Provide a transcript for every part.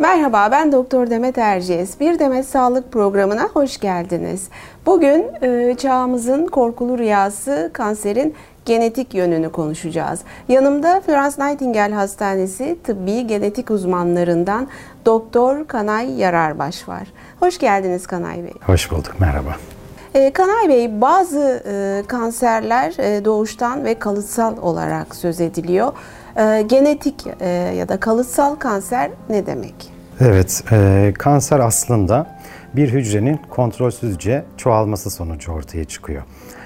Merhaba ben Doktor Demet Erciyes. Bir Demet Sağlık programına hoş geldiniz. Bugün e, çağımızın korkulu rüyası kanserin genetik yönünü konuşacağız. Yanımda Florence Nightingale Hastanesi tıbbi genetik uzmanlarından Doktor Kanay Yararbaş var. Hoş geldiniz Kanay Bey. Hoş bulduk, merhaba. E, Kanay Bey, bazı e, kanserler e, doğuştan ve kalıtsal olarak söz ediliyor. E, genetik e, ya da kalıtsal kanser ne demek? Evet, e, kanser aslında bir hücrenin kontrolsüzce çoğalması sonucu ortaya çıkıyor.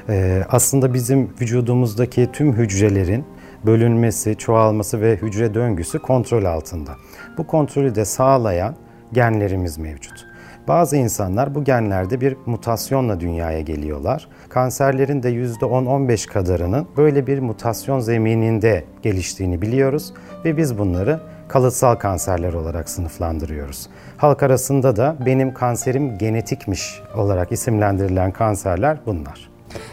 E, aslında bizim vücudumuzdaki tüm hücrelerin bölünmesi, çoğalması ve hücre döngüsü kontrol altında. Bu kontrolü de sağlayan genlerimiz mevcut. Bazı insanlar bu genlerde bir mutasyonla dünyaya geliyorlar. Kanserlerin de %10-15 kadarının böyle bir mutasyon zemininde geliştiğini biliyoruz ve biz bunları kalıtsal kanserler olarak sınıflandırıyoruz. Halk arasında da benim kanserim genetikmiş olarak isimlendirilen kanserler bunlar.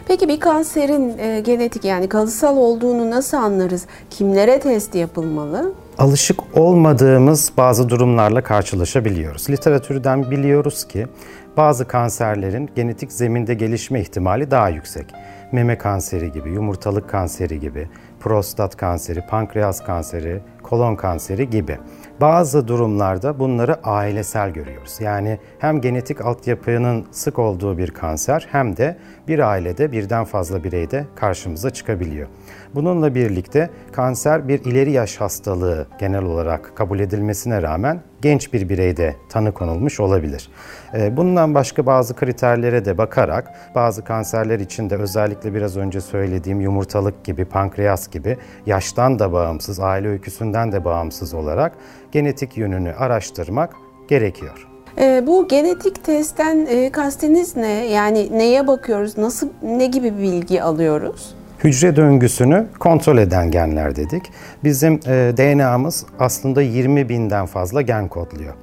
Peki bir kanserin e, genetik yani kalıtsal olduğunu nasıl anlarız? Kimlere test yapılmalı? Alışık olmadığımız bazı durumlarla karşılaşabiliyoruz. Literatürden biliyoruz ki bazı kanserlerin genetik zeminde gelişme ihtimali daha yüksek. Meme kanseri gibi, yumurtalık kanseri gibi, prostat kanseri, pankreas kanseri, kolon kanseri gibi. Bazı durumlarda bunları ailesel görüyoruz. Yani hem genetik altyapının sık olduğu bir kanser hem de bir ailede birden fazla bireyde karşımıza çıkabiliyor. Bununla birlikte kanser bir ileri yaş hastalığı genel olarak kabul edilmesine rağmen genç bir bireyde tanı konulmuş olabilir. Ee, bundan başka bazı kriterlere de bakarak bazı kanserler için de özellikle biraz önce söylediğim yumurtalık gibi, pankreas gibi yaştan da bağımsız, aile öyküsünden de bağımsız olarak genetik yönünü araştırmak gerekiyor. E, bu genetik testten e, kastiniz ne? Yani neye bakıyoruz? Nasıl ne gibi bilgi alıyoruz? Hücre döngüsünü kontrol eden genler dedik. Bizim e, DNA'mız aslında 20 binden fazla gen kodluyor.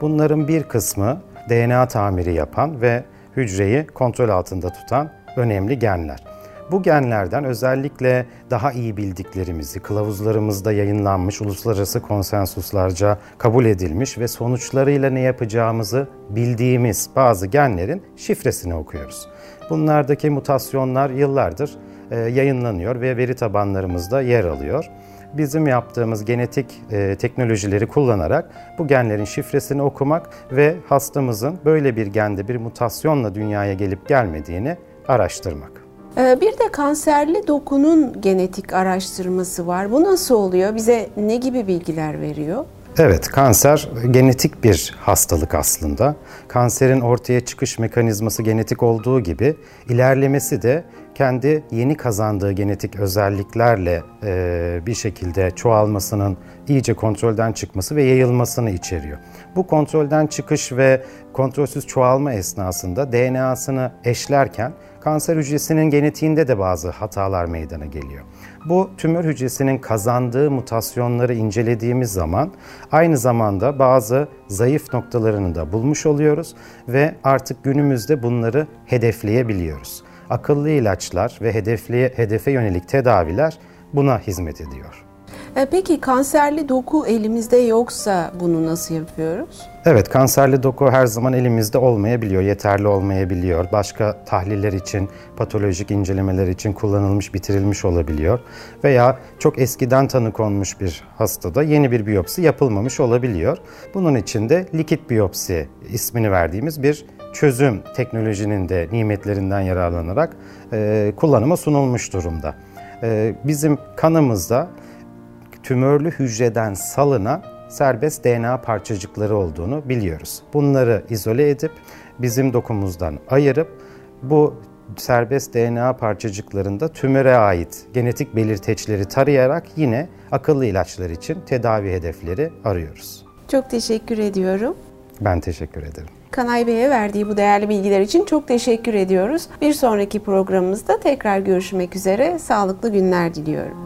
Bunların bir kısmı DNA tamiri yapan ve hücreyi kontrol altında tutan önemli genler. Bu genlerden özellikle daha iyi bildiklerimizi, kılavuzlarımızda yayınlanmış, uluslararası konsensuslarca kabul edilmiş ve sonuçlarıyla ne yapacağımızı bildiğimiz bazı genlerin şifresini okuyoruz. Bunlardaki mutasyonlar yıllardır yayınlanıyor ve veri tabanlarımızda yer alıyor. Bizim yaptığımız genetik e, teknolojileri kullanarak bu genlerin şifresini okumak ve hastamızın böyle bir gende bir mutasyonla dünyaya gelip gelmediğini araştırmak. E, bir de kanserli dokunun genetik araştırması var. Bu nasıl oluyor? Bize ne gibi bilgiler veriyor? Evet, kanser genetik bir hastalık aslında. Kanserin ortaya çıkış mekanizması genetik olduğu gibi ilerlemesi de kendi yeni kazandığı genetik özelliklerle e, bir şekilde çoğalmasının iyice kontrolden çıkması ve yayılmasını içeriyor. Bu kontrolden çıkış ve kontrolsüz çoğalma esnasında DNA'sını eşlerken kanser hücresinin genetiğinde de bazı hatalar meydana geliyor. Bu tümör hücresinin kazandığı mutasyonları incelediğimiz zaman aynı zamanda bazı zayıf noktalarını da bulmuş oluyoruz ve artık günümüzde bunları hedefleyebiliyoruz. Akıllı ilaçlar ve hedefli, hedefe yönelik tedaviler buna hizmet ediyor. E, peki kanserli doku elimizde yoksa bunu nasıl yapıyoruz? Evet, kanserli doku her zaman elimizde olmayabiliyor, yeterli olmayabiliyor. Başka tahliller için, patolojik incelemeler için kullanılmış, bitirilmiş olabiliyor. Veya çok eskiden tanı konmuş bir hastada yeni bir biyopsi yapılmamış olabiliyor. Bunun için de likit biyopsi ismini verdiğimiz bir çözüm teknolojinin de nimetlerinden yararlanarak e, kullanıma sunulmuş durumda. E, bizim kanımızda tümörlü hücreden salınan serbest DNA parçacıkları olduğunu biliyoruz. Bunları izole edip bizim dokumuzdan ayırıp bu serbest DNA parçacıklarında tümöre ait genetik belirteçleri tarayarak yine akıllı ilaçlar için tedavi hedefleri arıyoruz. Çok teşekkür ediyorum. Ben teşekkür ederim. Kanay Bey'e verdiği bu değerli bilgiler için çok teşekkür ediyoruz. Bir sonraki programımızda tekrar görüşmek üzere. Sağlıklı günler diliyorum.